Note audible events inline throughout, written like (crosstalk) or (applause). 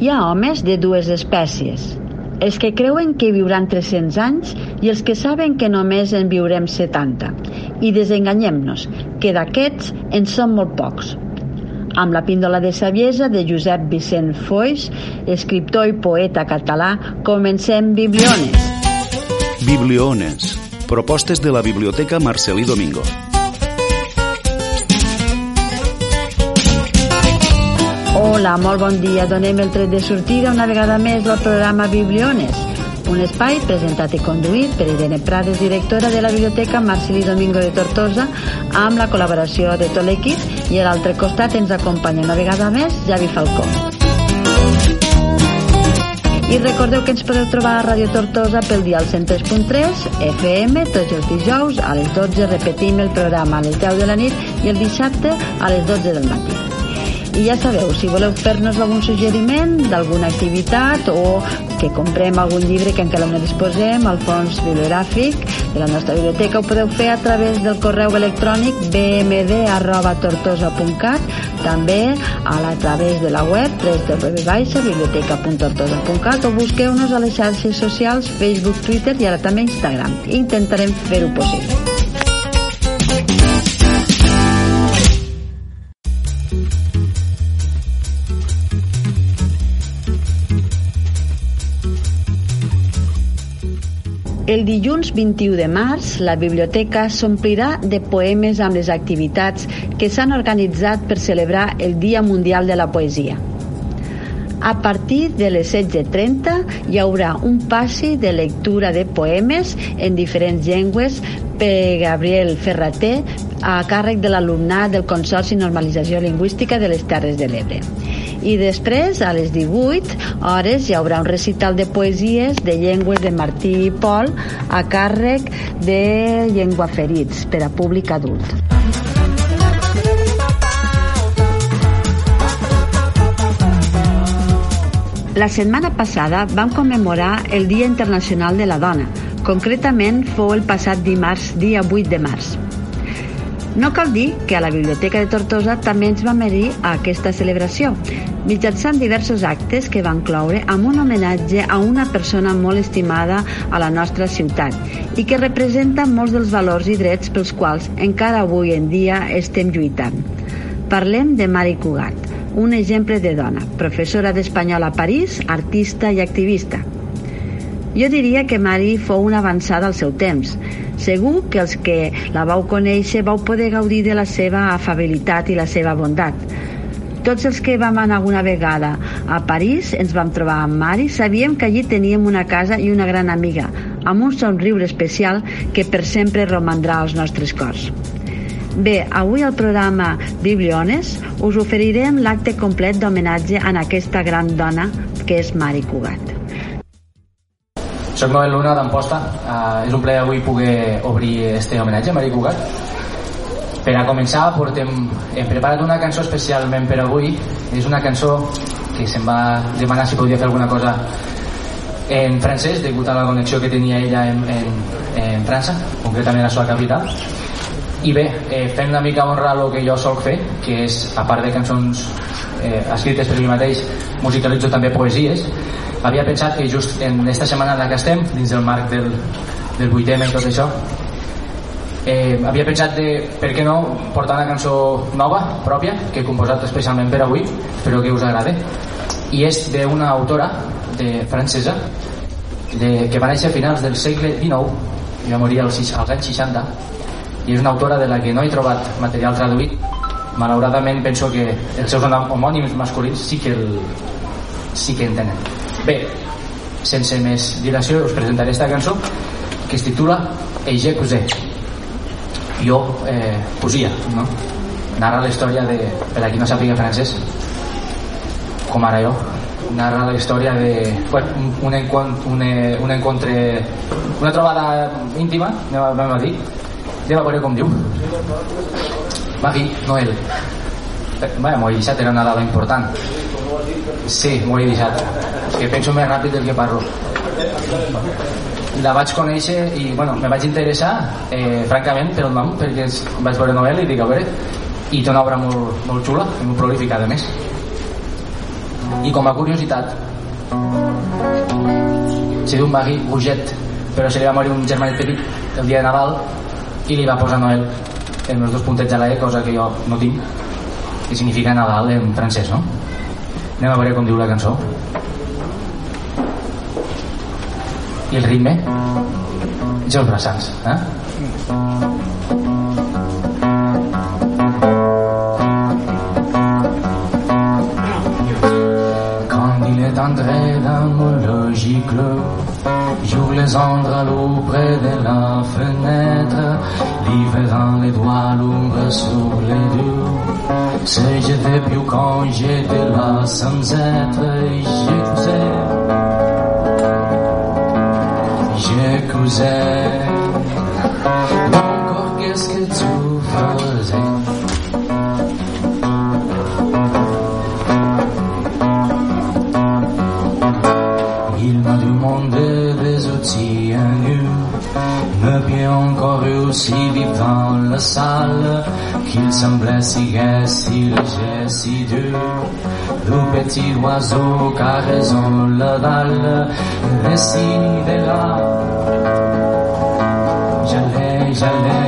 Hi ha homes de dues espècies, els que creuen que viuran 300 anys i els que saben que només en viurem 70. I desenganyem-nos, que d'aquests en són molt pocs. Amb la píndola de saviesa de Josep Vicent Foix, escriptor i poeta català, comencem Bibliones. Bibliones. Propostes de la Biblioteca Marcelí Domingo. Hola, molt bon dia. Donem el tret de sortida una vegada més al programa Bibliones, un espai presentat i conduït per Irene Prades, directora de la Biblioteca Marcelí Domingo de Tortosa, amb la col·laboració de tot l'equip i a l'altre costat ens acompanya una vegada més Javi Falcó. I recordeu que ens podeu trobar a Radio Tortosa pel dial 103.3 FM tots els dijous a les 12 repetim el programa a les 10 de la nit i el dissabte a les 12 del matí. I ja sabeu, si voleu fer-nos algun suggeriment d'alguna activitat o que comprem algun llibre que encara no disposem al fons bibliogràfic de la nostra biblioteca, ho podeu fer a través del correu electrònic bmd.tortosa.cat també a, la, a través de la web www.biblioteca.tortosa.cat o busqueu-nos a les xarxes socials Facebook, Twitter i ara també Instagram. Intentarem fer-ho possible. El dilluns 21 de març, la biblioteca s'omplirà de poemes amb les activitats que s'han organitzat per celebrar el Dia Mundial de la Poesia. A partir de les 16.30 hi haurà un passi de lectura de poemes en diferents llengües per Gabriel Ferrater a càrrec de l'alumnat del Consorci Normalització Lingüística de les Terres de l'Ebre i després a les 18 hores hi haurà un recital de poesies de llengües de Martí i Pol a càrrec de Llengua Ferits per a públic adult. La setmana passada vam commemorar el Dia Internacional de la Dona. Concretament fou el passat dimarts, dia 8 de març. No cal dir que a la Biblioteca de Tortosa també ens va merir a aquesta celebració, mitjançant diversos actes que van cloure amb un homenatge a una persona molt estimada a la nostra ciutat i que representa molts dels valors i drets pels quals encara avui en dia estem lluitant. Parlem de Mari Cugat, un exemple de dona, professora d'espanyol a París, artista i activista. Jo diria que Mari fou una avançada al seu temps, Segur que els que la vau conèixer vau poder gaudir de la seva afabilitat i la seva bondat. Tots els que vam anar alguna vegada a París ens vam trobar amb Mari, sabíem que allí teníem una casa i una gran amiga, amb un somriure especial que per sempre romandrà als nostres cors. Bé, avui al programa Bibliones us oferirem l'acte complet d'homenatge a aquesta gran dona que és Mari Cugat. Soc Noel Luna d'Amposta. Uh, és un plaer avui poder obrir este homenatge a Maria Cugat. Per a començar, portem, hem preparat una cançó especialment per avui. És una cançó que se'm va demanar si podia fer alguna cosa en francès, degut a la connexió que tenia ella en, en, en França, concretament a la seva capital. I bé, eh, fent una mica honra a el que jo solc fer, que és, a part de cançons eh, escrites per mi mateix, musicalitzo també poesies, havia pensat que just en aquesta setmana en la que estem, dins del marc del, del 8M i tot això, eh, havia pensat de, per què no, portar una cançó nova, pròpia, que he composat especialment per avui, espero que us agrade, i és d'una autora de francesa de, que va néixer a finals del segle XIX i va morir als, als anys 60 i és una autora de la que no he trobat material traduït. Malauradament penso que els seus homònims masculins sí que el, sí que en tenen Bé, sense més dilació us presentaré aquesta cançó que es titula Eige Cusé jo, eh, poesia no? narra la història de per a qui no sàpiga francès com ara jo narra la història de bueno, un, un, encontre, un, encontre una trobada íntima anem a dir anem a veure com diu Magui, Noel Vaja, m'ho he deixat, era una dada important Sí, m'ho he deixat. Que penso més ràpid del que parlo. La vaig conèixer i, bueno, me vaig interessar, eh, francament, per el nom, perquè vaig veure novel·la i dic, a veure, i té una obra molt, molt xula i molt prolífica, a més. i com a curiositat se diu Magui Buget però se li va morir un germanet petit el dia de Nadal i li va posar Noel en els dos puntets a la E cosa que jo no tinc que significa Nadal en francès no? anem a veure com diu la cançó i el ritme George Brassens eh? Quand il est entré dans mon clos J'ouvre les l'eau près de la fenêtre Libérant les doigts l'ombre sur les deux Ce j'étais plus quand j'étais là sans être J'écoutais J'écoutais Encore qu'est-ce que tu faisais? Il m'a demandé des outils nus, me bien encore aussi vivre dans la salle, qu'il semblait si gai, si léger, si dur. Doux petit oiseau caressant l'aval Décidez-la J'allais, j'allais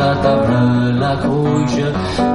la table, la couche.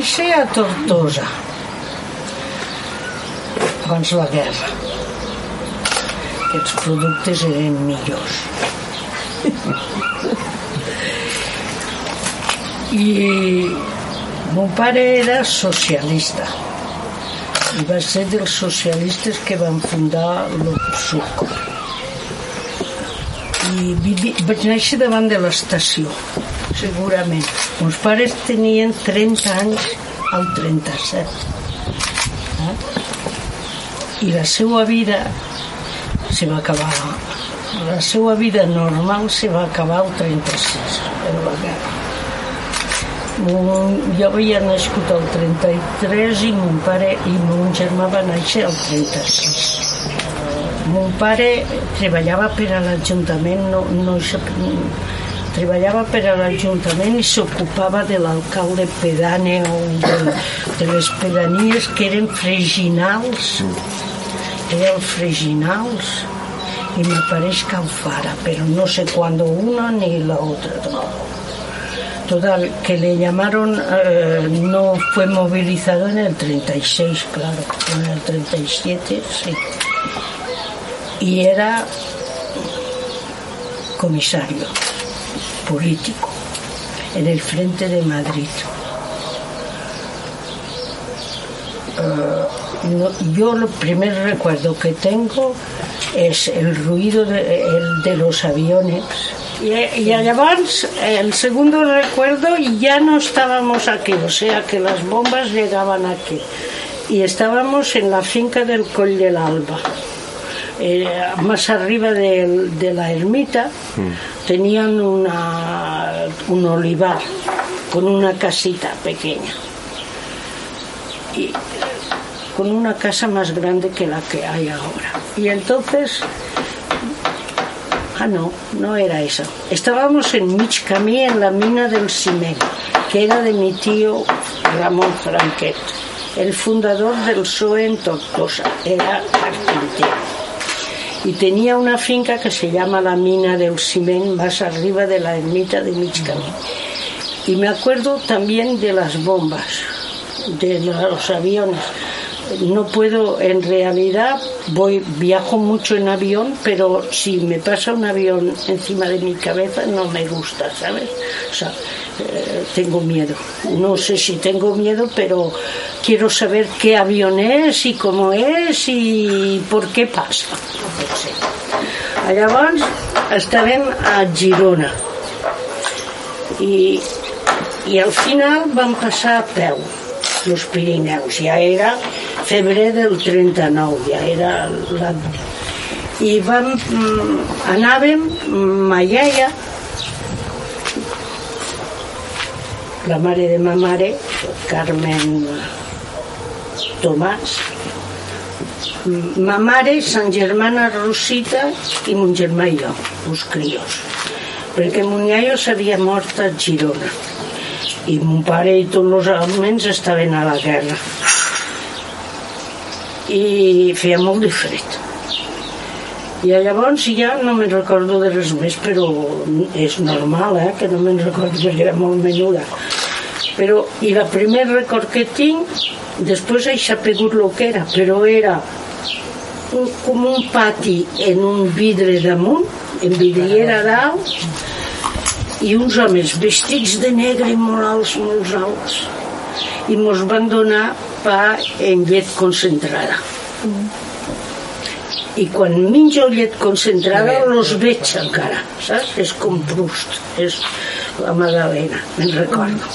Néixer a Tortosa abans la guerra. Aquests productes eren millors. I mon pare era socialista i va ser dels socialistes que van fundar l'Opsuc. I vaig néixer davant de l'estació, segurament. Meus pares tenien 30 anys al 37. Eh? I la seva vida se va acabar la seva vida normal se va acabar al 36 en la guerra Mon- jo havia nascut al 33 i mon pare i mon germà va néixer al 36 mon pare treballava per a l'Ajuntament no, no treballava per a l'Ajuntament i s'ocupava de l'alcalde pedàneo de, de les pedanies que eren freginals era el freginals parece que Alfara, pero no sé cuándo una ni la otra. Total, que le llamaron, eh, no fue movilizado en el 36, claro, en el 37, sí. Y era comisario político en el Frente de Madrid. Eh, yo el primer recuerdo que tengo es el ruido de, los aviones. Y, y llavors, el segundo recuerdo, ya no estábamos aquí, o sea que las bombas llegaban aquí. Y estábamos en la finca del Coll del Alba. Eh, más arriba de, de la ermita tenían una, un olivar con una casita pequeña y con una casa más grande que la que hay ahora y entonces Ah, no, no era eso. Estábamos en Michcamí, en la mina del ciment, que era de mi tío Ramón Franquet, el fundador del PSOE en Tortosa. Era carpintero. Y tenía una finca que se llama la mina del ciment, más arriba de la ermita de Michcamí. Y me acuerdo también de las bombas, de los aviones no puedo, en realidad voy, viajo mucho en avión, pero si me pasa un avión encima de mi cabeza no me gusta, ¿sabes? O sea, eh, tengo miedo. No sé si tengo miedo, pero quiero saber qué avión es y cómo es y por qué pasa. No sé. Llavors estàvem a Girona i al final vam passar a peu els Pirineus, ja era febrer del 39, ja era la... i vam, mm, anàvem ma iaia. La mare de ma mare Carmen Tomàs. Ma mare, sa germana Rosita i mon germà i jo, els crios. Perquè mon iaio s'havia mort a Girona i mon pare i tots els almenys estaven a la guerra. I feia molt de fred. I llavors ja no me'n recordo de res més però és normal eh, que no me'n recordo perquè era molt menuda. Però i la primer record que tinc després he sapigut el que era però era un, com un pati en un vidre damunt en vidriera dalt i uns homes vestits de negre i molt alts, molt alts. I mos van donar pa en llet concentrada. I quan menjo llet concentrada los veig encara saps? és com Proust és la Magdalena, me'n recordo.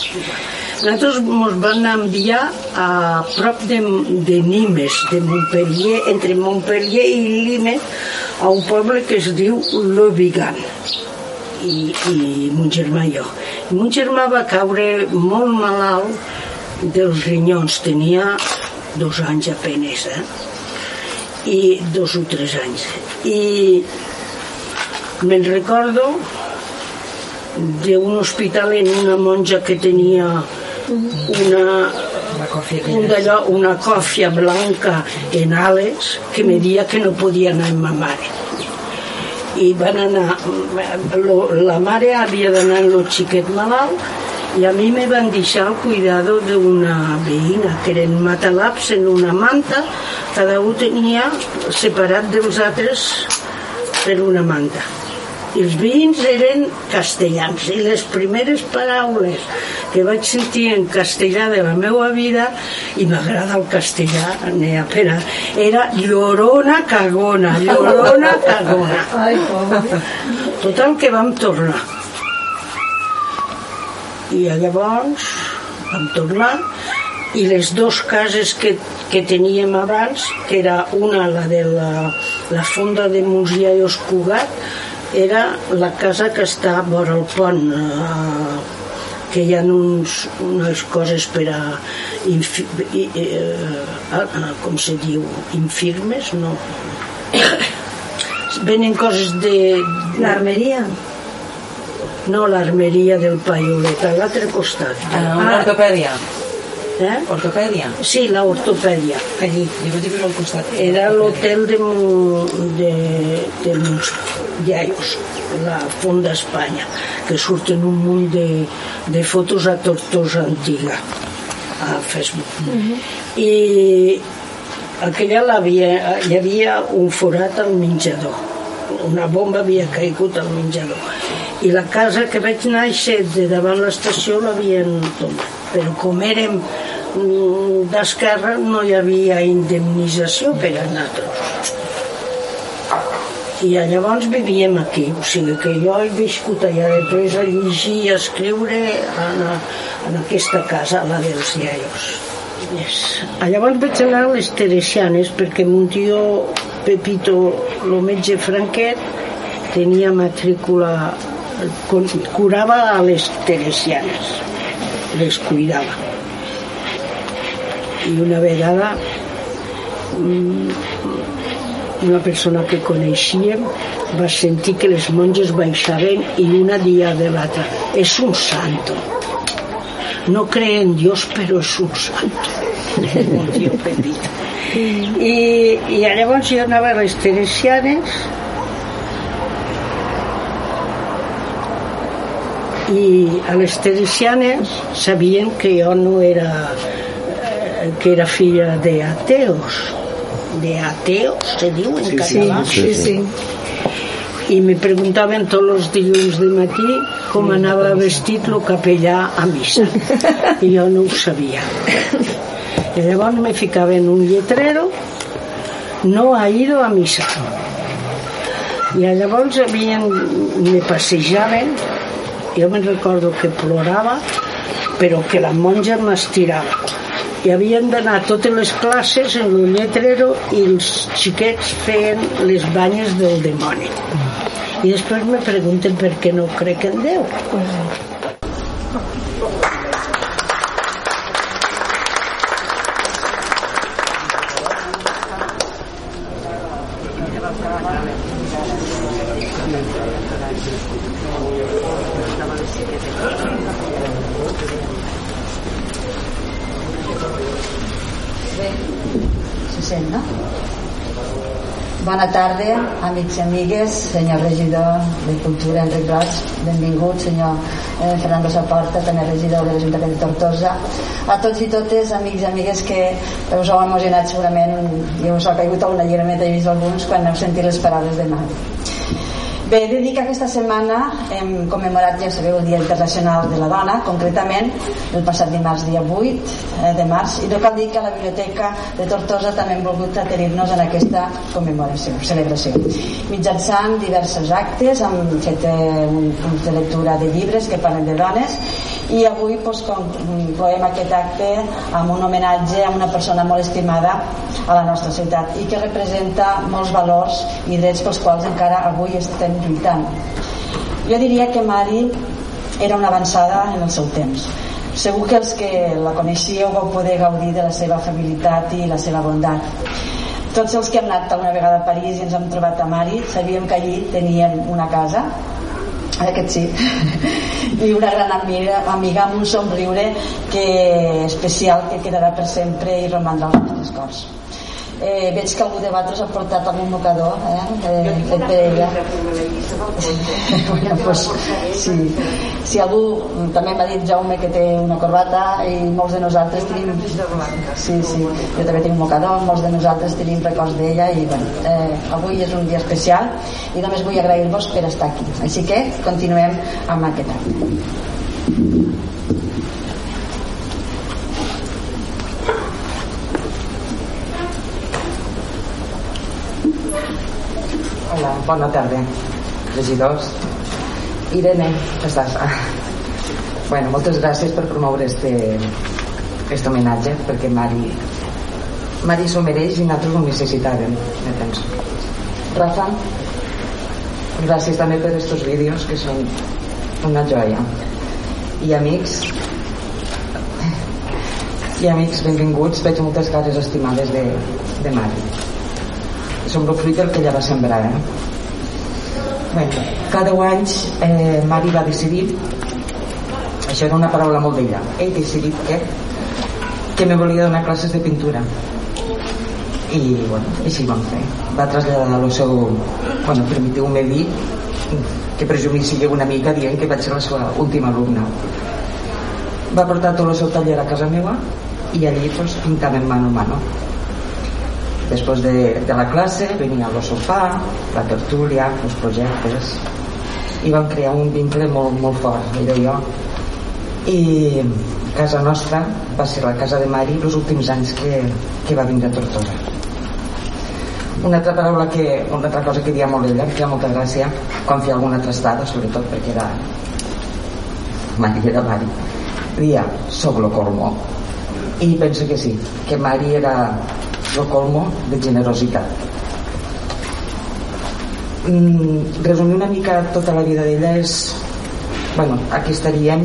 Nosaltres ens van enviar a prop de, de Nimes, de Montpellier, entre Montpellier i Limes, a un poble que es diu Lobigan i, i mon germà i jo. I mon germà va caure molt malalt dels rinyons, tenia dos anys apenes, eh? i dos o tres anys. I me'n recordo d'un hospital en una monja que tenia una, un d'allò, una còfia blanca en ales que me dia que no podia anar amb ma mare i van anar lo, la mare havia d'anar amb el xiquet malalt i a mi me van deixar al cuidado d'una veïna que eren matalabs en una manta. Cada un tenia separat dels altres per una manta els veïns eren castellans i les primeres paraules que vaig sentir en castellà de la meva vida i m'agrada el castellà Nea Pera, era llorona cagona llorona cagona. (laughs) Ai, total que vam tornar. I llavors vam tornar i les dues cases que, que teníem abans que era una la de la, la fonda de Músia i Oscugat era la casa que està vora el pont eh, que hi ha uns, unes coses per a infi, i, eh, eh, com se diu infirmes no (coughs) venen coses de L'armeria. no l'armeria del Paiolet a l'altre costat Ah, una ortopèdia. Eh? Ortopèdia. sí, l'ortopèdia Allí, jo vaig dir al costat. era l'hotel de, de, de meus iaios la Fonda Espanya que surten un munt de, de fotos a Tortosa Antiga a Facebook i aquella l'havia, hi havia un forat al menjador una bomba havia caigut al menjador i la casa que vaig néixer de davant l'estació l'havien tomat. Però com érem mm, d'esquerra no hi havia indemnització per a nosaltres i llavors vivíem aquí. O sigui que jo he viscut allà després a llegir i a escriure en, en aquesta casa la dels iaios yes. llavors vaig anar a les Teresianes perquè mon tio Pepito, el metge Franquet, tenia matrícula, curava a les teresianes, les cuidava. I una vegada mm, una persona que coneixíem va sentir que les monges baixaven i una dia de l'altra és un santo no cree en Dios però és un santo (laughs) i, i llavors jo anava a les teresianes i a les teresianes sabien que jo no era eh, que era filla de ateos. De ateos se diu en català? sí, sí. i me preguntaven tots els dilluns de matí com anava vestit el capellà a missa. I jo no ho sabia. I llavors me ficaven un lletrero no ha ido a missa. I llavors havien, me passejaven jo me'n recordo que plorava però que la monja m'estirava. I havien d'anar totes les classes en el lletrero i els xiquets feien les banyes del dimoni i després me pregunten per què no crec en Déu Se sent, no? Bona tarda, amics i amigues, senyor regidor de Cultura, Enric Roig, benvingut, senyor eh, Fernando Saporta, també regidor de l'Ajuntament de Tortosa. A tots i totes, amics i amigues, que us heu emocionat segurament, i us ha caigut alguna llagrimeta, he vist alguns, quan heu sentit les paraules de Mari. Bé, he de dir que aquesta setmana hem commemorat, ja sabeu, el Dia Internacional de la Dona, concretament el passat dimarts, dia 8 eh, de març, i no cal dir que la Biblioteca de Tortosa també hem volgut adherir-nos en aquesta commemoració, celebració. Mitjançant diversos actes, hem fet eh, un, un de lectura de llibres que parlen de dones, i avui doncs, concloem aquest acte amb un homenatge a una persona molt estimada a la nostra ciutat i que representa molts valors i drets pels quals encara avui estem lluitant. Jo diria que Mari era una avançada en el seu temps. Segur que els que la coneixíeu vau poder gaudir de la seva afabilitat i la seva bondat. Tots els que hem anat alguna vegada a París i ens hem trobat a Mari sabíem que allí teníem una casa aquest sí (laughs) i una gran amiga, amiga amb un somriure que, especial que quedarà per sempre i romandrà als nostres cors eh, veig que algú de vosaltres ha portat algun mocador eh, (laughs) eh, fet per ella bueno, pues, sí. si algú també m'ha dit Jaume que té una corbata i molts de nosaltres tenim sí, sí, jo també tinc un mocador molts de nosaltres tenim records d'ella i bueno, eh, avui és un dia especial i només vull agrair-vos per estar aquí. Així que continuem amb aquest acte Hola, bona tarda, regidors. Irene, estàs? Bueno, moltes gràcies per promoure este, este homenatge, perquè Mari, Mari s'ho mereix i nosaltres ho necessitàvem, me penso. Rafa, gràcies també per estos vídeos que són una joia. I amics, i amics benvinguts, veig moltes cares estimades de, de Mari. Som el fruit del que ella va sembrar, eh? Bueno, cada 10 anys eh, Mari va decidir això era una paraula molt bella he decidit que que me volia donar classes de pintura. I bueno, així vam fer. Va traslladar el seu bueno, permeteu-me dir que presumir una mica dient que vaig ser la seva última alumna. Va portar tot el seu taller a casa meva i allí pues, pintàvem mano a mano després de, de la classe venia el sofà, la tertúlia els projectes i vam crear un vincle molt, molt fort ella i jo. I casa nostra va ser la casa de Mari els últims anys que, que va vindre a Tortosa. Una altra paraula que, una altra cosa que dia molt ella, que feia molta gràcia quan feia alguna trastada, sobretot perquè era Mari era Mari dia, soc lo colmo i penso que sí, que Mari era lo colmo de generositat. Mm, resumir una mica tota la vida d'ella és bueno, aquí estaríem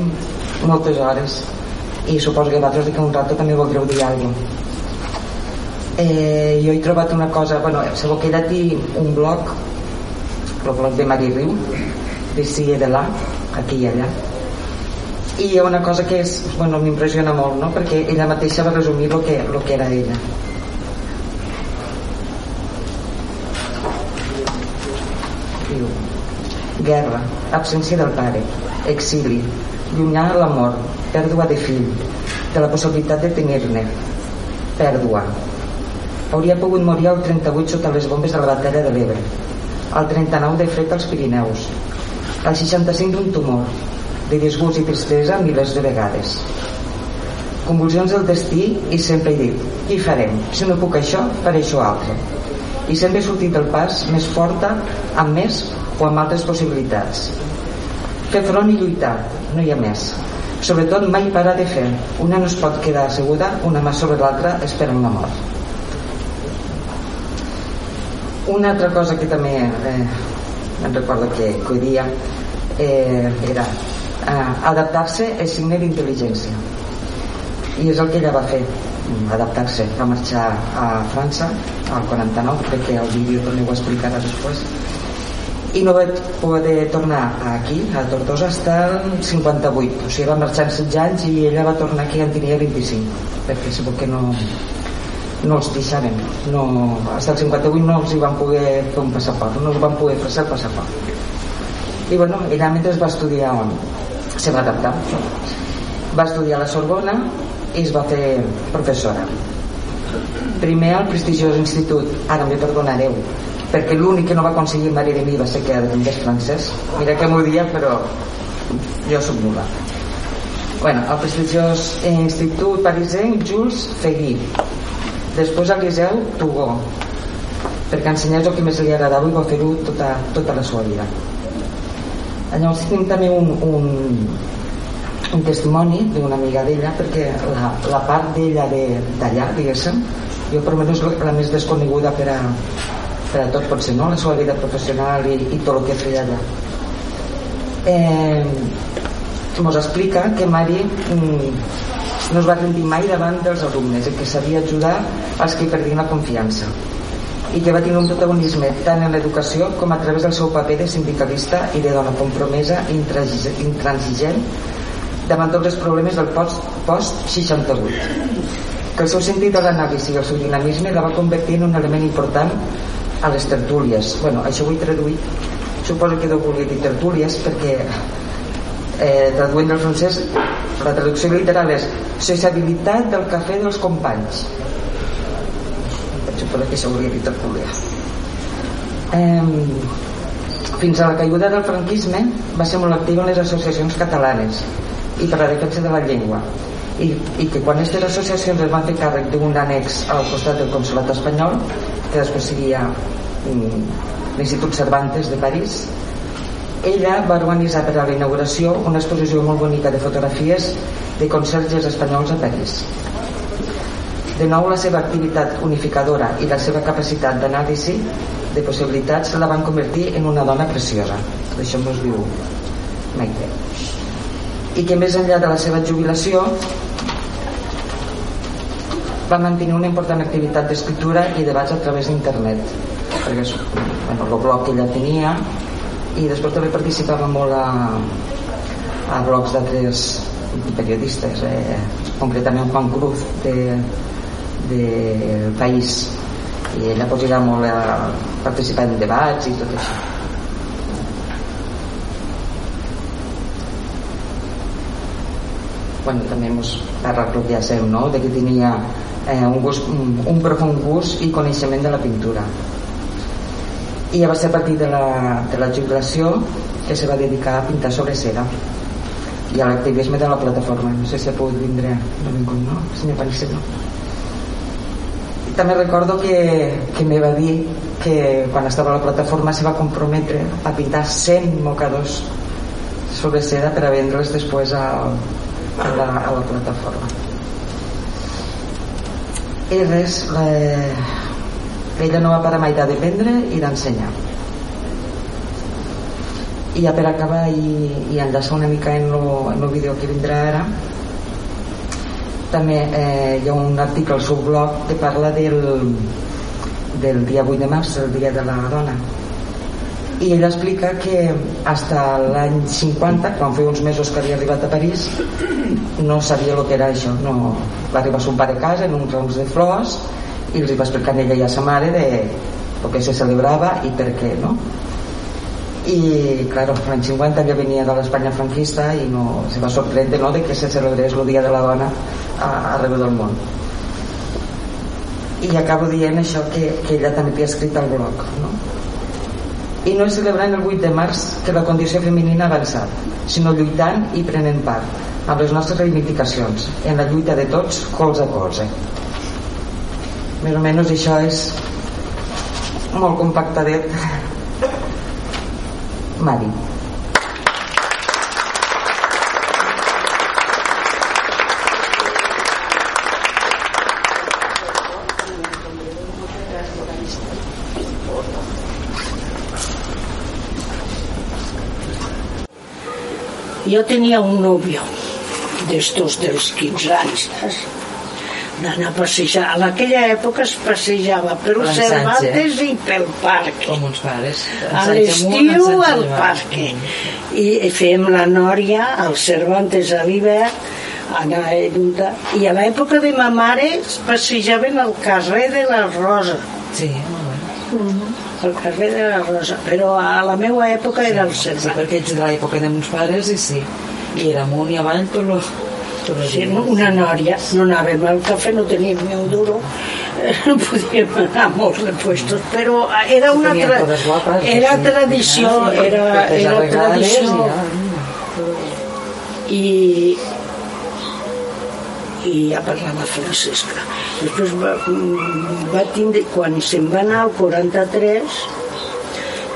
moltes hores i suposo que vosaltres que un rato també voldreu dir alguna cosa. Eh, jo he trobat una cosa bueno, sabeu que ella té un blog el blog de Mari Riu de si de là aquí i allà. I hi ha una cosa que és, bueno, m'impressiona molt no? perquè ella mateixa va resumir el que, lo que era ella diu guerra, absència del pare exili, llunyà l'amor pèrdua de fill de la possibilitat de tenir-ne pèrdua. Hauria pogut morir al 38 sota les bombes de la batalla de l'Ebre al 39 de fred als Pirineus al 65 d'un tumor de disgust i tristesa milers de vegades. Convulsions del destí i sempre he dit què farem? si no puc això, faré això altre i sempre he sortit del pas més forta amb més o amb altres possibilitats. Fer front i lluitar no hi ha més. Sobretot mai parar de fer. Una no es pot quedar asseguda una mà sobre l'altra esperant la mort una altra cosa que també eh, em recordo que, que dia eh, era eh, adaptar-se és signe d'intel·ligència. I és el que ella va fer adaptar-se, va marxar a França al 49, crec que el vídeo també ho explicarà després. I no va poder tornar aquí a Tortosa hasta el 58 o sigui va marxar en 16 anys i ella va tornar aquí en tenia 25 perquè segur que no no els deixaven no, fins al 58 no els hi van poder fer un passaport no els van poder fer el passaport. I bueno, ella mentre va estudiar se va adaptar. Va estudiar a la Sorbona i es va fer professora. Primer al prestigiós institut ara me perdonareu perquè l'únic que no va aconseguir Maria de mi va ser que aprengués francès mira que m'ho dia però jo soc nula bueno, al prestigiós institut parisenc Jules Fegui. Després al Liceu Tugó. Perquè ensenyés el que més li agradava i va fer-ho tota, tota la seva vida. Llavors tenim també un, un, un testimoni d'una amiga d'ella perquè la, la part d'ella d'allà diguéssim jo per almenys la més desconeguda per a, per a tot potser no? la seva vida professional i, i tot el que feia allà eh, mos explica que Mari mm, no es va rendir mai davant dels alumnes i que sabia ajudar als que perdien la confiança i que va tenir un protagonisme tant en l'educació com a través del seu paper de sindicalista i de dona compromesa i intransigent davant tots els problemes del post-68 que el seu sentit de l'anàlisi i el seu dinamisme la va convertir en un element important a les tertúlies. Bueno, això ho he traduït. Suposo que deu voler dir tertúlies perquè eh, traduint del francès la traducció literal és sociabilitat del cafè dels companys. Suposo que s'hauria dit tertúlia. Eh, fins a la caiguda del franquisme va ser molt actiu en les associacions catalanes i per la defensa de la llengua i, i que quan aquestes associacions es van fer càrrec d'un annex al costat del Consolat espanyol que després seria mm, l'Institut Cervantes de París ella va organitzar per a la inauguració una exposició molt bonica de fotografies de conserges espanyols a París. De nou, la seva activitat unificadora i la seva capacitat d'anàlisi de possibilitats la van convertir en una dona preciosa. Això mos diu Maite. I que més enllà de la seva jubilació va mantenir una important activitat d'escriptura i debats a través d'internet. Perquè bueno, el blog que ella tenia i després també participava molt a, a blogs d'altres periodistes eh, concretament Juan Cruz de, de País. I ella pues, era molt a participar en debats i tot això bueno, també el que ja seu, no? de que tenia eh, un, gust, un, un profund gust i coneixement de la pintura i ja va ser a partir de la, de la jubilació que se va dedicar a pintar sobre seda i a l'activisme de la plataforma no sé si ha pogut vindre no vingut, no? senyor Parissero també recordo que, que me va dir que quan estava a la plataforma se va comprometre a pintar 100 mocadors sobre seda per a vendre'ls després a, a, la, a la plataforma i res la, ella no va parar mai d'aprendre i d'ensenyar. I ja per acabar i, i enllaçar una mica en el vídeo que vindrà ara també eh, hi ha un article al seu blog que parla del, del dia 8 de març, el dia de la dona i ella explica que fins l'any 50 quan feia uns mesos que havia arribat a París no sabia el que era això no, va arribar son pare a casa en uns rams de flors i els va explicar ella i a sa mare de el que se celebrava i per què no? i claro, l'any 50 ja venia de l'Espanya franquista i no, se va sorprendre no, de que se celebrés el Dia de la Dona a, arreu del món i acabo dient això que, que ella també havia escrit al blog no? I no és celebrant el 8 de març que la condició femenina ha avançat sinó lluitant i prenent part amb les nostres reivindicacions en la lluita de tots colze a colze més o menys això és molt compactadet (laughs) Mari. Yo tenía un novio de estos de los 15 anys, saps? d'anar a passejar. A aquella època es passejava per Per Cervantes i pel parc. Com uns pares. A l'estiu al parc. I fèiem la nòria al Cervantes a l'hivern anar. I a l'època de ma mare es passejaven al carrer de la Rosa. Sí, molt bé. Al carrer de la Rosa. Però a la meva època era el Cervantes. perquè ets de l'època de meus pares i sí. I era amunt i avall tot lo, tot lo Sí, una nòria, no anàvem al cafè, no teníem ni un duro, (laughs) no podíem anar a molts de puestos, però era una tra era tradició, era, era tradició i, i ja parlava francesca. Després va, mm, va tindre, quan se'n va anar al 43,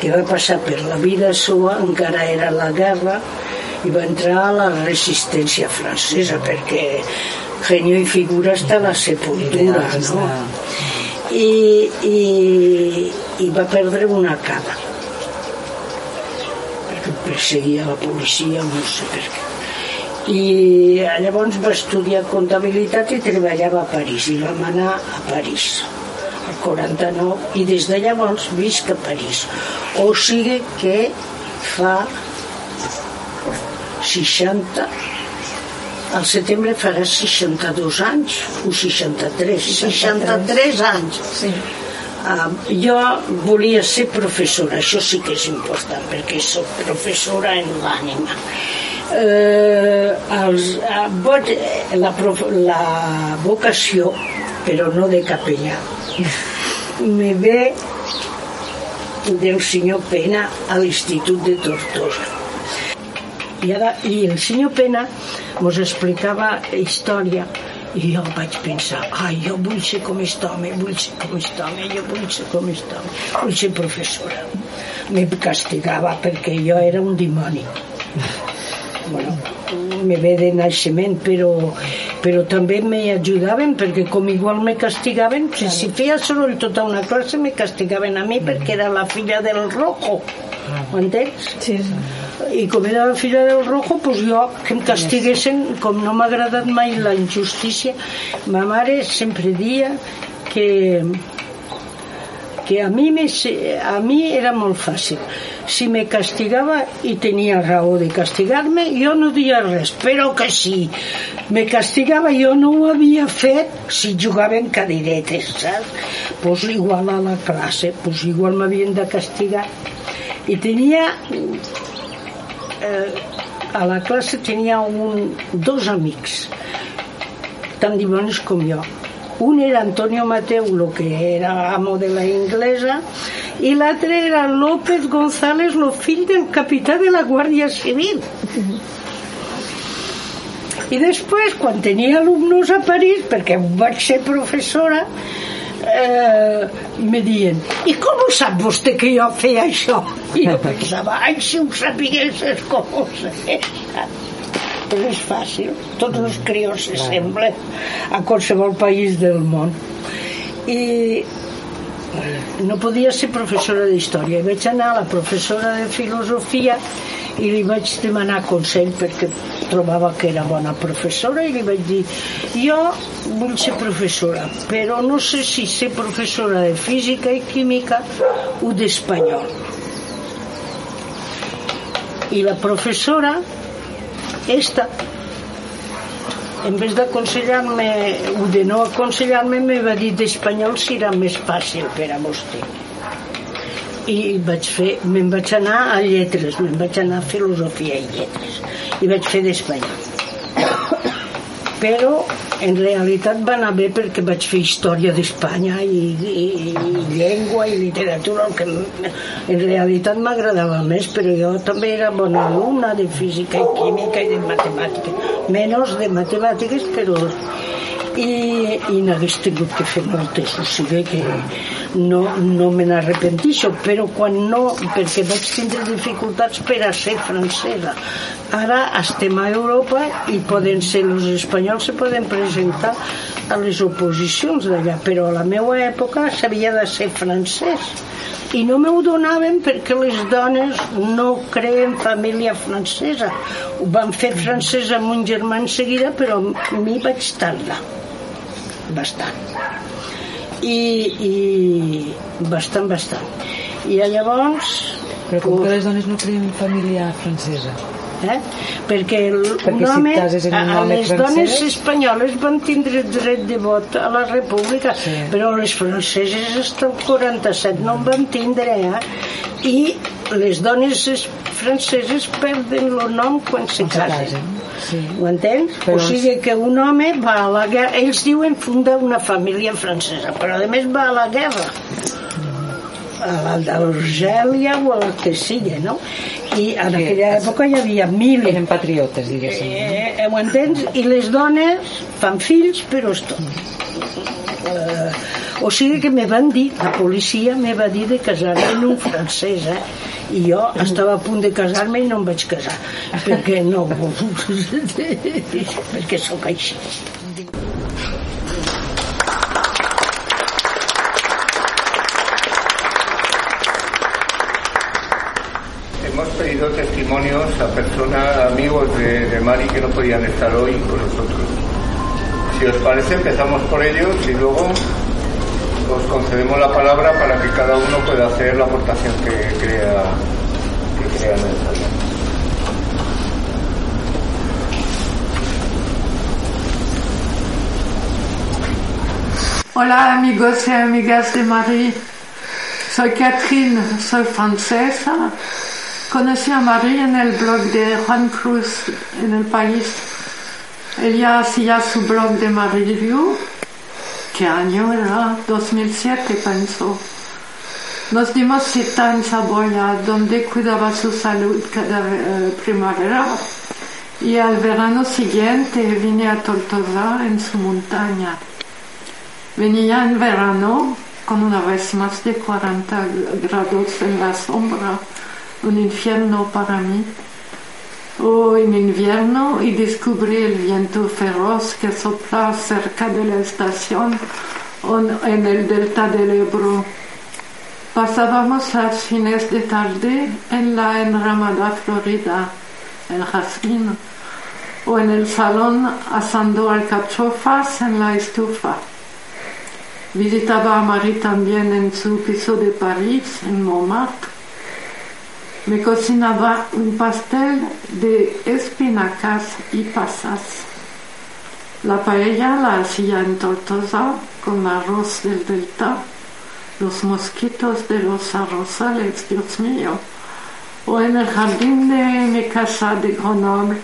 que va passar per la vida sua, encara era la guerra, i va entrar a la resistència francesa, perquè genio i figura està a la sepultura, no? I, i, i va perdre una cama perquè perseguia la policia, no sé per què i llavors va estudiar comptabilitat i treballava a París i vam anar a París al 49 i des de llavors visc a París o sigui que fa 60 al setembre farà 62 anys o 63 63 anys sí. Uh, jo volia ser professora, això sí que és important, perquè sóc professora en l'ànima. Uh, els, boig, la, la vocació, però no de capellà, me ve del senyor Pena a l'Institut de Tortosa. I, ara, I el senyor Pena ens explicava història i jo vaig pensar, ai, jo vull ser com aquest home, vull ser com aquest home, jo vull ser com aquest home, vull ser professora. Me castigava perquè jo era un dimoni. Bueno, me ve de naixement, però, però també me ajudaven perquè com igual me castigaven, si, si feia soroll tota una classe me castigaven a mi perquè era la filla del rojo. Ho entens? Sí, sí. i com era la filla del rojo pues jo que em castiguessin com no m'ha agradat mai la injustícia ma mare sempre dia que que a mi, me, a mi era molt fàcil. Si me castigava i tenia raó de castigar-me jo no dia res però que si me castigava jo no ho havia fet si jugaven cadiretes saps? pues igual a la classe pues igual m'havien de castigar. I tenia eh, a la classe tenia un, dos amics tan dimonis com jo un era Antonio Mateu lo que era amo de la inglesa i l'altre era López González lo fill del capità de la Guàrdia Civil i després quan tenia alumnos a París perquè vaig ser professora eh, me diuen i com ho sap vostè que jo feia això? I jo pensava, ai, si ho sapiguessis com ho sé. Però és fàcil, tots els crios se semblen a qualsevol país del món. I, no podia ser professora d'història. Vaig anar a la professora de filosofia i li vaig demanar consell perquè trobava que era bona professora i li vaig dir jo vull ser professora però no sé si ser professora de física i química o d'espanyol i la professora esta en vez d'aconsellar-me o de no aconsellar-me me va dir d'espanyol si era més fàcil per a vostè. I vaig fer, me'n vaig anar a lletres, me'n vaig anar a filosofia i lletres i vaig fer d'espanyol però en realitat va anar bé perquè vaig fer història d'Espanya i, i, i llengua i literatura el que en realitat m'agradava més però jo també era bona alumna de física i química i de matemàtiques menys de matemàtiques però i, i n'hagués tingut que fer moltes o sigui que no, no me n'arrepentixo però quan no, perquè vaig tindre dificultats per a ser francesa. Ara estem a Europa i poden ser els espanyols se poden presentar a les oposicions d'allà però a la meva època s'havia de ser francès. I no m'ho donaven perquè les dones no creen família francesa. Ho van fer francès amb un germà en seguida però a mi vaig tardar bastant i, i bastant, bastant i llavors Però com que les dones no creen família francesa? eh? perquè el, Perquè un si home, un home les francès- dones espanyoles van tindre dret de vot a la república Sí. però les franceses fins al 47 no en van tindre eh? i les dones es- franceses perden el nom quan se Se casen sí. ho entens? Però o sigui que un home va a la guerra ells diuen fundar una família francesa però a més va a la guerra a la d'Argèlia o a la que sigui no? i en Sí, aquella època hi havia mil Eren patriotes, diguéssim. Eh, eh, ho entens? I les dones fan fills, però és tot. Eh, o sigui que me van dir, la policia me va dir de casar-me amb un francès, eh? I jo estava a punt de casar-me i no em vaig casar, perquè no, (laughs) perquè sóc així. Hemos pedido testimonios a personas, amigos de, de Mari que no podían estar hoy con nosotros. Si os parece, empezamos por ellos y luego os concedemos la palabra para que cada uno pueda hacer la aportación que crea, que crea necesaria. Hola amigos y amigas de Marie. Soy Catherine, soy francesa. Conocí a Marie en el blog de Juan Cruz en el país. Ella hacía su blog de Marie Review. ¿Qué año era? 2007 pensó. Nos dimos cita en Saboya, donde cuidaba su salud cada eh, primavera. Y al verano siguiente vine a Tortosa en su montaña. Venía en verano con una vez más de 40 grados en la sombra, un infierno para mí. O en invierno y descubrí el viento feroz que sopla cerca de la estación en el delta del Ebro. Pasábamos las fines de tarde en la enramada florida, el jazmín, o en el salón asando alcachofas en la estufa. Visitaba a Marie también en su piso de París, en Montmartre. Me cocinaba un pastel de espinacas y pasas. La paella la hacía en Tortosa con arroz del delta, los mosquitos de los arrozales, Dios mío, o en el jardín de mi casa de Grenoble,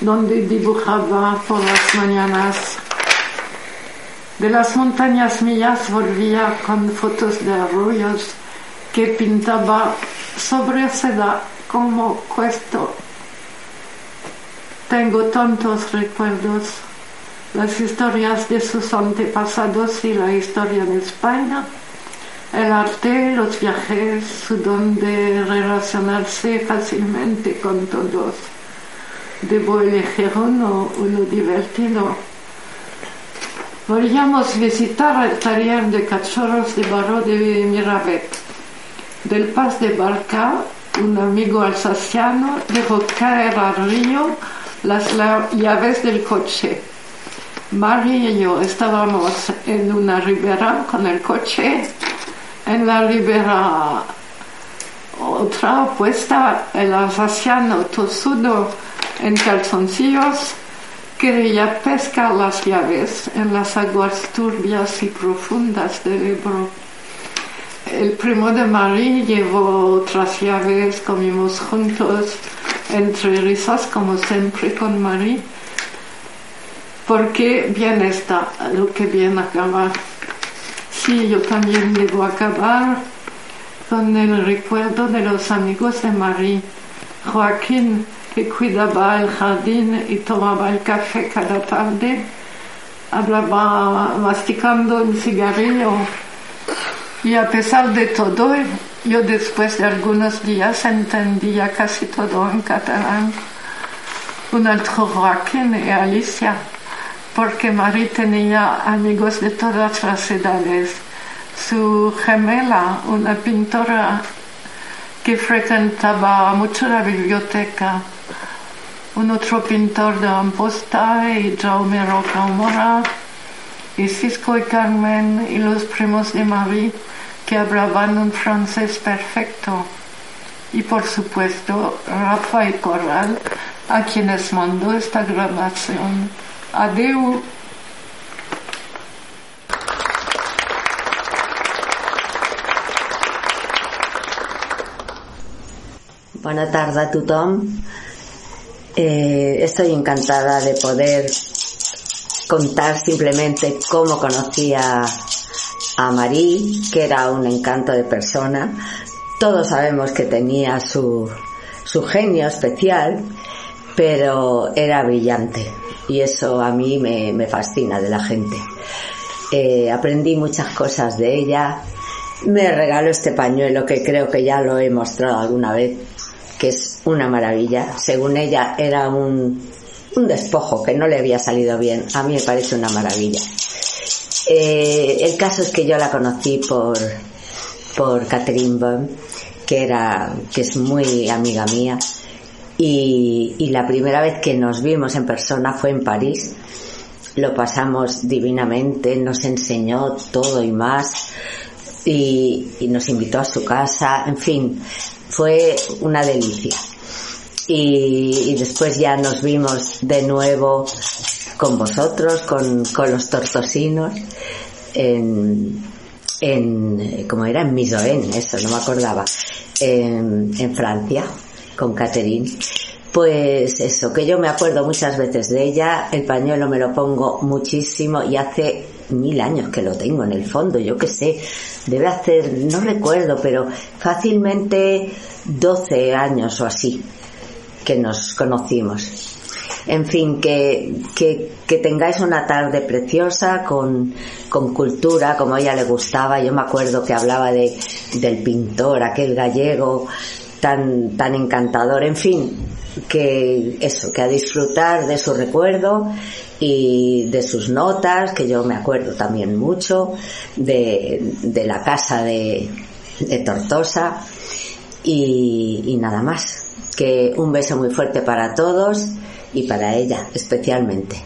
donde dibujaba por las mañanas. De las montañas mías volvía con fotos de arroyos que pintaba sobre seda como cuesto. Tengo tantos recuerdos, las historias de sus antepasados y la historia de España, el arte, los viajes, su don de relacionarse fácilmente con todos. Debo elegir uno, uno divertido. Podríamos visitar el taller de cachorros de barro de Miravet. Del Paz de Barca, un amigo alsaciano dejó caer al río las llaves del coche. Mari y yo estábamos en una ribera con el coche. En la ribera otra opuesta, el alsaciano tosudo en calzoncillos quería pescar las llaves en las aguas turbias y profundas del Ebro. El primo de Marie llevó otras llaves, comimos juntos, entre risas como siempre con Marie, porque bien está lo que bien acabar. Sí, yo también debo acabar con el recuerdo de los amigos de Marie. Joaquín, que cuidaba el jardín y tomaba el café cada tarde, hablaba masticando un cigarrillo. Y a pesar de todo, yo después de algunos días entendía casi todo en catalán. Un otro Joaquín y Alicia, porque Marie tenía amigos de todas las edades. Su gemela, una pintora que frecuentaba mucho la biblioteca, un otro pintor de Amposta y Jaume Rocamora, Cisco y Carmen y los primos de Marie que hablaban un francés perfecto. Y por supuesto Rafa y Corral, a quienes mandó esta grabación. Adeu. Bona tarda a tothom. Eh, estoy encantada de poder contar simplemente cómo conocí a, a Marí, que era un encanto de persona. Todos sabemos que tenía su, su genio especial, pero era brillante y eso a mí me, me fascina de la gente. Eh, aprendí muchas cosas de ella. Me regaló este pañuelo que creo que ya lo he mostrado alguna vez, que es una maravilla. Según ella era un, un despojo que no le había salido bien. A mí me parece una maravilla. Eh, el caso es que yo la conocí por, por Catherine Baum, que era, que es muy amiga mía. Y, la primera vez que nos vimos en persona fue en París. Lo pasamos divinamente, nos enseñó todo y más. Y nos invitó a su casa, en fin, fue una delicia. Y, después ya nos vimos de nuevo con vosotros, con, con los tortosinos, en, en, como era, en Misoen, eso, no me acordaba, en, en Francia, con Catherine. Pues eso, que yo me acuerdo muchas veces de ella, el pañuelo me lo pongo muchísimo y hace mil años que lo tengo en el fondo, yo qué sé, debe hacer, no recuerdo, pero fácilmente 12 años o así que nos conocimos. En fin, que, que, que tengáis una tarde preciosa con, con cultura, como ella le gustaba. Yo me acuerdo que hablaba de, del pintor, aquel gallego tan, tan encantador. En fin, que eso, que a disfrutar de su recuerdo y de sus notas, que yo me acuerdo también mucho, de, de la casa de, de Tortosa y, y nada más. Que un beso muy fuerte para todos y para ella especialmente.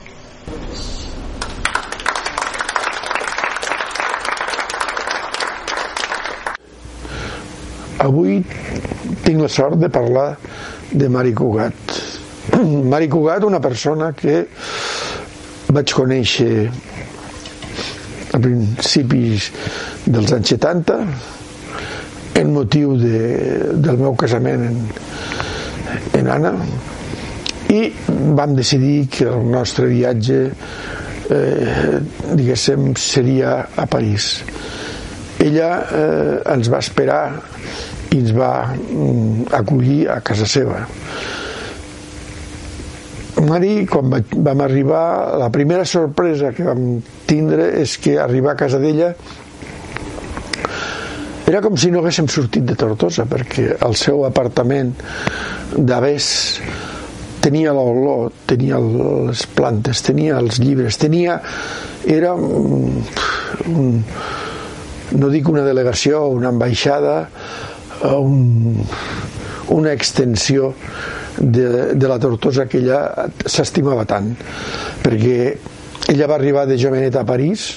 Avui tinc la sort de parlar de Mari Cugat. (clears throat) Mari Cugat, una persona que vaig conèixer a principis dels anys 70 en motiu de, del meu casament en, en Anna i vam decidir que el nostre viatge eh, diguéssim seria a París. Ella eh, ens va esperar i ens va mm, acollir a casa seva. Mari, quan vam arribar, la primera sorpresa que vam tindre és que arribar a casa d'ella era com si no haguéssim sortit de Tortosa perquè el seu apartament d'Avés tenia l'olor, tenia les plantes, tenia els llibres, tenia... Era un, no dic una delegació, una ambaixada, un, una extensió de, de la Tortosa que ella s'estimava tant perquè ella va arribar de jovenet a París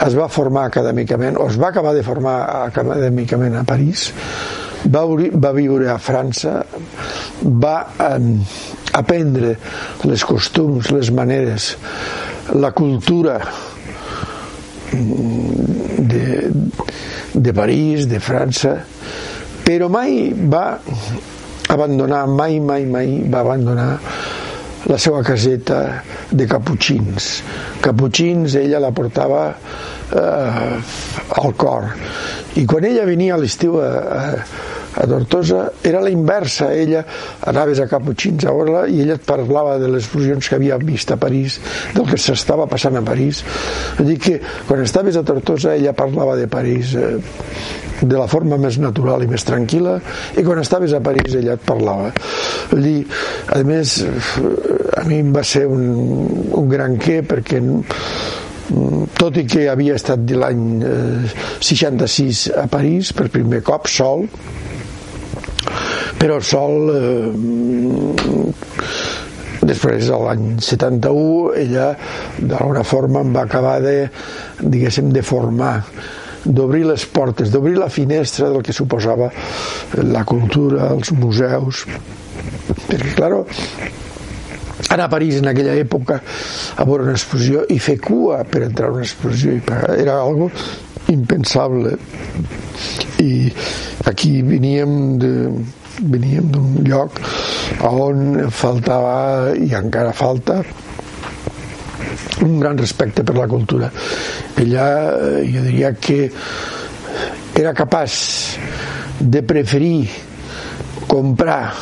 es va formar acadèmicament o es va acabar de formar acadèmicament a París va, va viure a França va eh, aprendre les costums, les maneres la cultura de, de París, de França però mai va abandonar, mai, mai, mai va abandonar la seva caseta de caputxins. Caputxins ella la portava eh, al cor. I quan ella venia a l'estiu a, a, a Tortosa era la inversa, ella anaves a Caputxins a veure i ella et parlava de les fusions que havia vist a París, del que s'estava passant a París. Vull dir que quan estaves a Tortosa ella parlava de París eh, de la forma més natural i més tranquil·la i quan estaves a París ella et parlava vull dir, a més a mi em va ser un, un gran què perquè tot i que havia estat l'any eh, 66 a París per primer cop sol però sol eh, després l'any 71 ella d'alguna forma em va acabar de diguéssim de formar d'obrir les portes, d'obrir la finestra del que suposava la cultura, els museus. Perquè, claro, anar a París en aquella època a veure una exposició i fer cua per entrar a una exposició i pagar, era algo impensable i aquí veníem de, veníem d'un lloc on faltava i encara falta un gran respecte per la cultura. Ella, eh, jo diria que era capaç de preferir comprar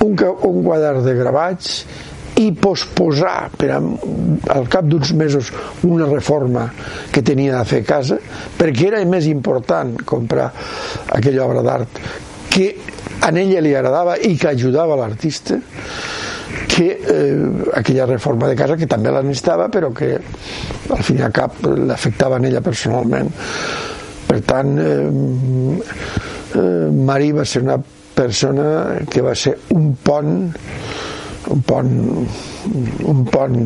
un, un quadre de gravats i posposar per a, al cap d'uns mesos una reforma que tenia de fer a casa perquè era més important comprar aquella obra d'art que a ella li agradava i que ajudava l'artista que eh, aquella reforma de casa que també la necessitava però que al fin i al cap l'afectava en ella personalment. Per tant eh, eh, Mari va ser una persona que va ser un pont un pont un pont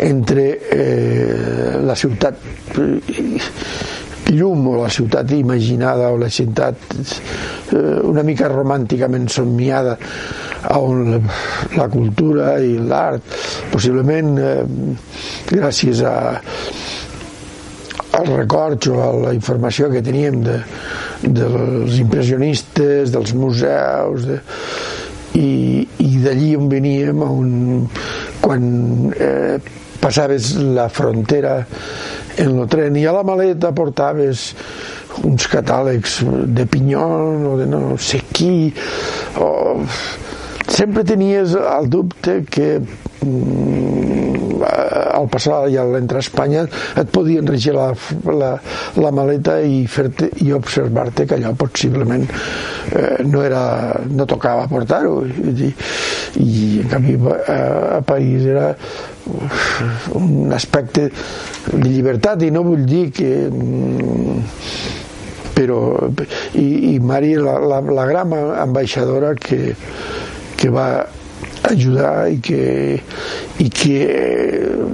entre eh, la ciutat llum o la ciutat imaginada o la ciutat eh, una mica romànticament somniada on la cultura i l'art possiblement eh, gràcies a als records o a la informació que teníem de, dels impressionistes, dels museus de, i, d'allí on veníem on, quan eh, passaves la frontera en el tren i a la maleta portaves uns catàlegs de Pinyon o de no sé qui o sempre tenies el dubte que al passar i a Espanya et podien regir la, la, la maleta i i observar-te que allò possiblement eh, no era no tocava portar-ho. I, i en canvi a, a París era un aspecte de llibertat i no vull dir que mm, però i, i Mari la, la, la gran ambaixadora que, que va ajudar i que, i que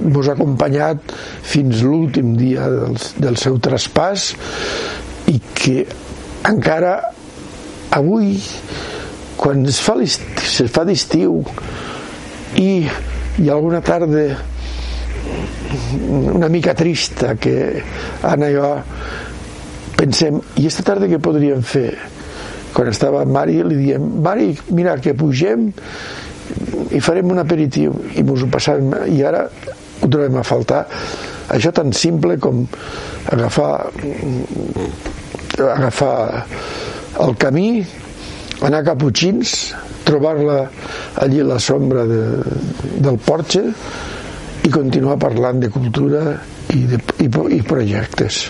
ens ha acompanyat fins l'últim dia del, del seu traspàs i que encara avui quan es fa, se fa d'estiu i hi ha alguna tarda una mica trista que Anna i jo pensem i esta tarda què podríem fer? Quan estava Mari li diem Mari, mira que pugem i farem un aperitiu i mos ho passàvem i ara ho trobem a faltar això tan simple com agafar agafar el camí anar a Puigins trobar-la allí a la sombra de, del porxe i continuar parlant de cultura i, de, i, i projectes.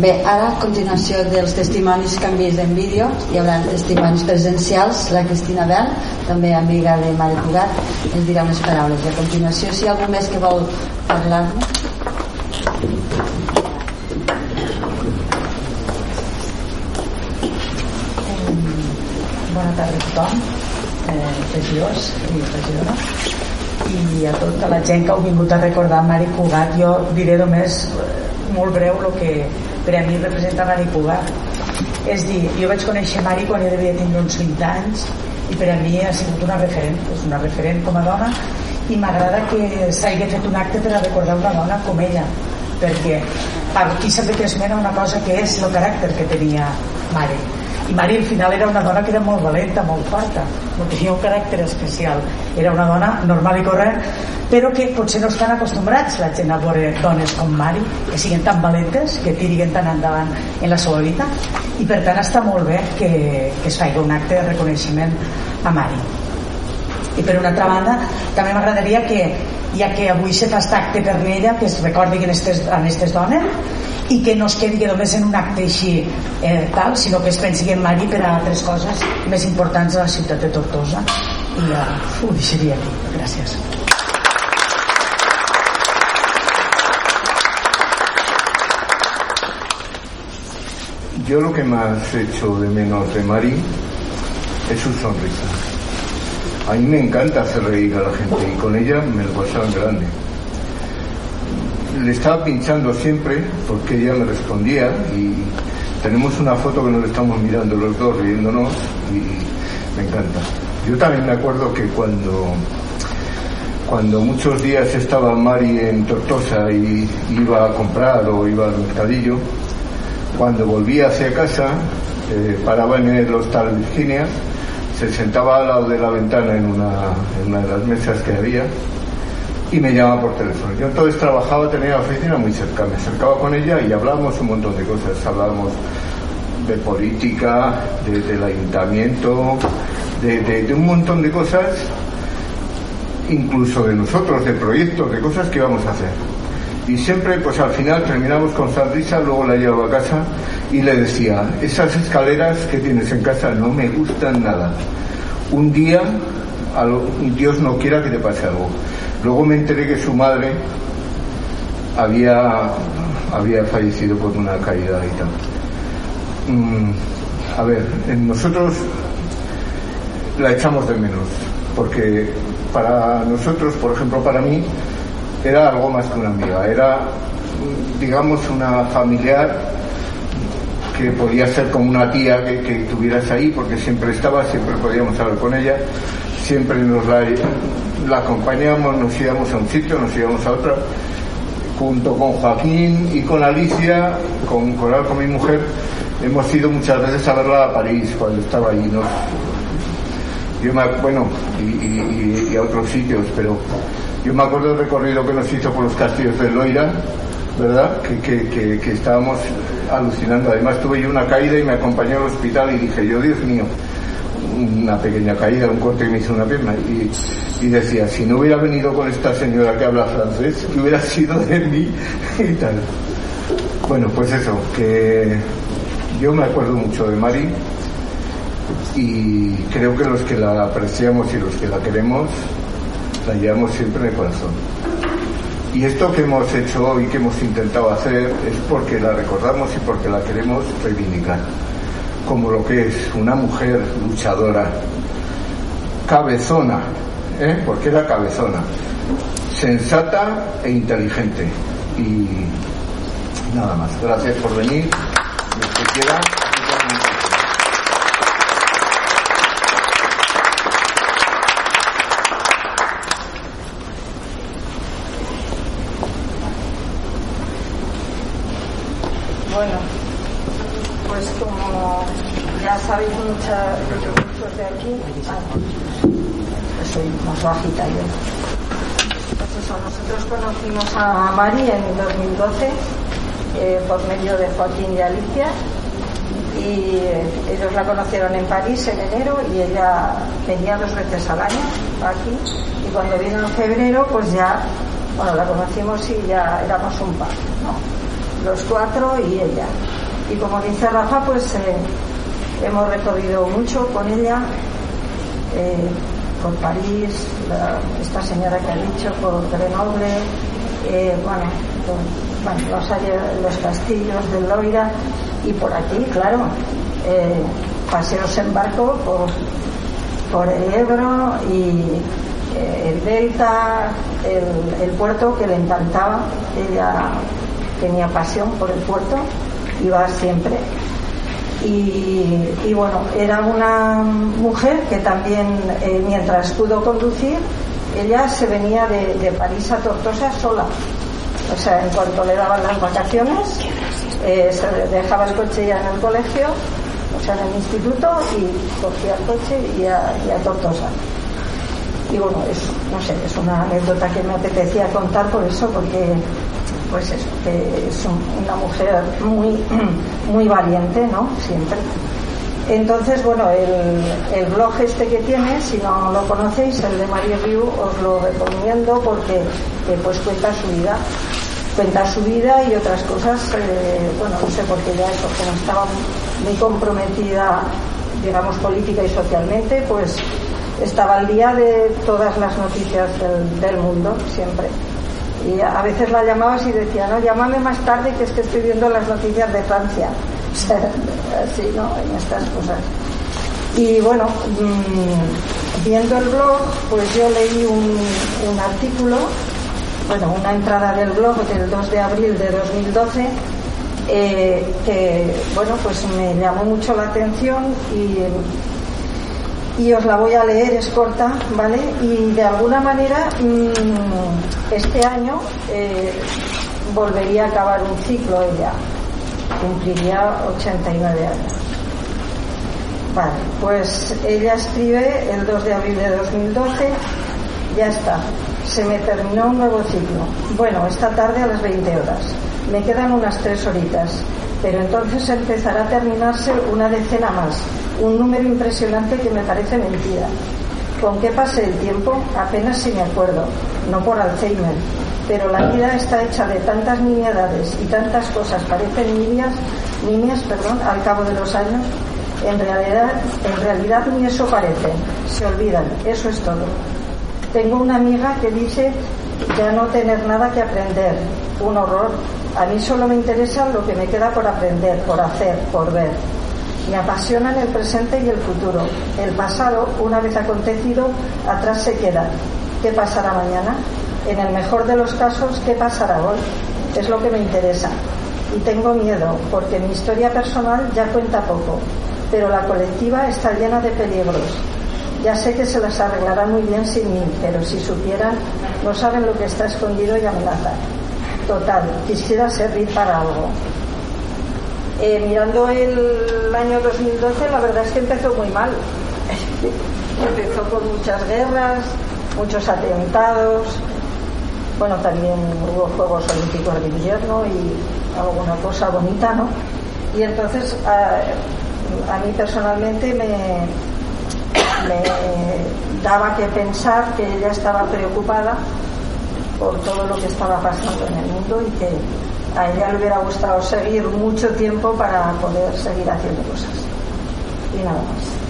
Bé, ara a continuació dels testimonis que han vist en vídeo hi haurà testimonis presencials la Cristina Bell, també amiga de Mari Cugat ens dirà unes paraules. A continuació si hi ha algú més que vol parlar-ne. Bona tarda a tothom, eh, regidors i regidora i a tota la gent que heu vingut a recordar Mari Cugat jo diré només eh, molt breu el que per a mi representa Mari Cugat. És dir, jo vaig conèixer Mari quan jo devia tenir uns 20 anys i per a mi ha sigut una referent és una referent com a dona. I m'agrada que s'hagi fet un acte per a recordar una dona com ella perquè aquí s'ha fet esment una cosa que és el caràcter que tenia Mari. I Mari al final era una dona que era molt valenta, molt forta no tenia un caràcter especial. Era una dona normal i corrent però que potser no estan acostumbrats la gent a veure dones com Mari que siguin tan valentes, que tiriguen tan endavant en la seva vida i per tant està molt bé que, que es faci un acte de reconeixement a Mari. I per una altra banda també m'agradaria que ja que avui se fa aquest acte per ella que es recordi en aquestes dones i que no es quedi només en un acte així eh, tal, sinó que es pensi en Mari per a altres coses més importants a la ciutat de Tortosa. I ja ho deixaria aquí. Gràcies Yo lo que más echo de menos de Mari es su sonrisa. A mí me encanta hacer reír a la gente y con ella me lo pasaba en grande. Le estaba pinchando siempre porque ella me respondía y tenemos una foto que nos estamos mirando los dos riéndonos y me encanta. Yo también me acuerdo que cuando cuando muchos días estaba Mari en Tortosa y iba a comprar o iba al mercadillo, cuando volvía hacia casa, eh, paraba en el hostal Virginia, se sentaba al lado de la ventana en una, de las mesas que había y me llamaba por teléfono. Yo entonces trabajaba, tenía la oficina muy cerca, me acercaba con ella y hablábamos un montón de cosas, hablábamos de política, de- del ayuntamiento, de- de un montón de cosas, incluso de nosotros, de proyectos, de cosas que íbamos a hacer. Y siempre, pues al final terminamos con sonrisa, luego la llevaba a casa y le decía, esas escaleras que tienes en casa no me gustan nada. Un día, Dios no quiera que te pase algo. Luego me enteré que su madre había, había fallecido por una caída y tal. Mm, a ver, nosotros la echamos de menos, porque para nosotros, por ejemplo, para mí, era algo más que una amiga, era, digamos, una familiar que podía ser como una tía que, que tuvieras ahí, porque siempre estaba, siempre podíamos hablar con ella, siempre nos la, la acompañábamos, nos íbamos a un sitio, nos íbamos a otro, junto con Joaquín y con Alicia, con con mi mujer, hemos ido muchas veces a verla a París cuando estaba ahí. Nos, yo me, bueno, y a otros sitios, pero yo me acuerdo del recorrido que nos hizo por los castillos de Loira, ¿verdad? Que, que- que- que estábamos alucinando. Además tuve yo una caída y me acompañó al hospital y dije yo, Dios mío, una pequeña caída, un corte que me hizo una pierna. Y, y decía, si no hubiera venido con esta señora que habla francés, ¿qué hubiera sido de mí? (laughs) y tal. Bueno, pues eso, que yo me acuerdo mucho de Mari y creo que los que la apreciamos y los que la queremos la llevamos siempre en el corazón. Y esto que hemos hecho hoy, que hemos intentado hacer, es porque la recordamos y porque la queremos reivindicar como lo que es una mujer luchadora, cabezona, ¿eh? porque era cabezona, sensata e inteligente. Y nada más. Gracias por venir. Los que quieran, aquí tenemos- Bueno, pues como ya sabéis mucha- muchos de aquí, ah, soy bajita yo. Pues eso, nosotros conocimos a Mari en 2012 eh, por medio de Joaquín y Alicia y eh, ellos la conocieron en París en enero y ella venía dos veces al año aquí y cuando vino en febrero pues ya bueno la conocimos y ya éramos un par ¿no? los cuatro y ella. Y como dice Rafa, pues eh, hemos recorrido mucho con ella, eh, por París, esta señora que ha dicho, por Grenoble, eh, bueno, por- bueno, los, castillos de Loira y por aquí, claro, eh, paseos en barco por, por el Ebro y eh, el Delta, el, el puerto que le encantaba, ella tenía pasión por el puerto, iba siempre. Y, bueno, era una mujer que también, eh, mientras pudo conducir, ella se venía de, de París a Tortosa sola. O sea, en cuanto le daban las vacaciones, eh, se dejaba el coche ya en el colegio, o sea, en el instituto, y cogía el coche y a, y a Tortosa. Y bueno, es, no sé, es una anécdota que me apetecía contar por eso, porque pues eso, que es un- una mujer muy, (clears throat) muy valiente, ¿no? Siempre. Entonces, bueno, el, blog este que tiene, si no lo conocéis, el de Mario Riu, os lo recomiendo porque eh, pues cuenta su vida. Cuenta su vida y otras cosas, eh, bueno, no sé por qué ya eso, como estaba muy comprometida, digamos, política y socialmente, pues estaba al día de todas las noticias del mundo, siempre. Y a veces la llamabas y decía, no, llámame más tarde que es que estoy viendo las noticias de Francia. (laughs) Así, ¿no? En estas cosas. Y bueno, mm, viendo el blog, pues yo leí un, un artículo, bueno, una entrada del blog del 2 de abril de 2012, eh, que, bueno, pues me llamó mucho la atención y y os la voy a leer, es corta, ¿vale? Y de alguna manera mm, este año eh, volvería a acabar un ciclo ella, cumpliría 89 años. Vale, pues ella escribe el 2 de abril de 2012, ya está, se me terminó un nuevo ciclo. Bueno, esta tarde a las 20 horas, me quedan unas tres horitas, pero entonces empezará a terminarse una decena más, un número impresionante que me parece mentira. ¿Con qué pase el tiempo? Apenas si me acuerdo, no por Alzheimer, pero la vida está hecha de tantas nimiedades y tantas cosas parecen nimias, nimias perdón, al cabo de los años. En realidad, en realidad ni eso parecen, se olvidan, eso es todo. Tengo una amiga que dice ya no tener nada que aprender, un horror. A mí solo me interesa lo que me queda por aprender, por hacer, por ver. Me apasionan el presente y el futuro. El pasado, una vez acontecido, atrás se queda. ¿Qué pasará mañana? En el mejor de los casos, ¿qué pasará hoy? Es lo que me interesa. Y tengo miedo, porque mi historia personal ya cuenta poco, pero la colectiva está llena de peligros. Ya sé que se las arreglará muy bien sin mí, pero si supieran, no saben lo que está escondido y amenaza. Total, quisiera servir para algo. Eh, mirando el año 2012, la verdad es que empezó muy mal. (laughs) empezó con muchas guerras, muchos atentados. Bueno, también hubo Juegos Olímpicos de invierno y alguna cosa bonita, ¿no? Y entonces a, mí personalmente me, me daba que pensar que ella estaba preocupada por todo lo que estaba pasando en el mundo y que a ella le hubiera gustado seguir mucho tiempo para poder seguir haciendo cosas. Y nada más.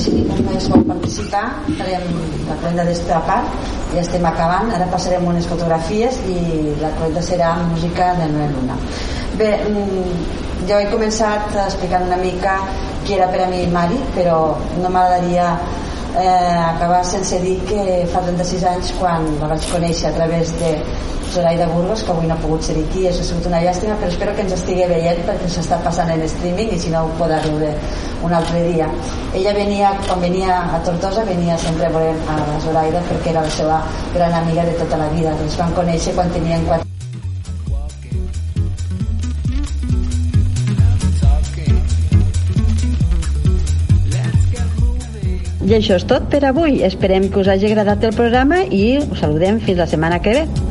Si ningú més vol participar, farem la cloenda d'esta part, ja estem acabant, ara passarem unes fotografies i la cloenda serà música de Noel Luna. Bé, mm, jo he començat explicant una mica qui era per a mi Mari, però no m'agradaria eh, acabar sense dir que fa 36 anys quan la vaig conèixer a través de Zoraida Burgos, que avui no ha pogut ser aquí, això ha sigut una llàstima, però espero que ens estigui veient perquè s'està passant en streaming i si no ho podrà veure un altre dia. Ella venia, quan venia a Tortosa, venia sempre a veure a Zoraida perquè era la seva gran amiga de tota la vida. Es van conèixer quan tenien 4 I això és tot per avui. Esperem que us hagi agradat el programa i us saludem fins la setmana que ve.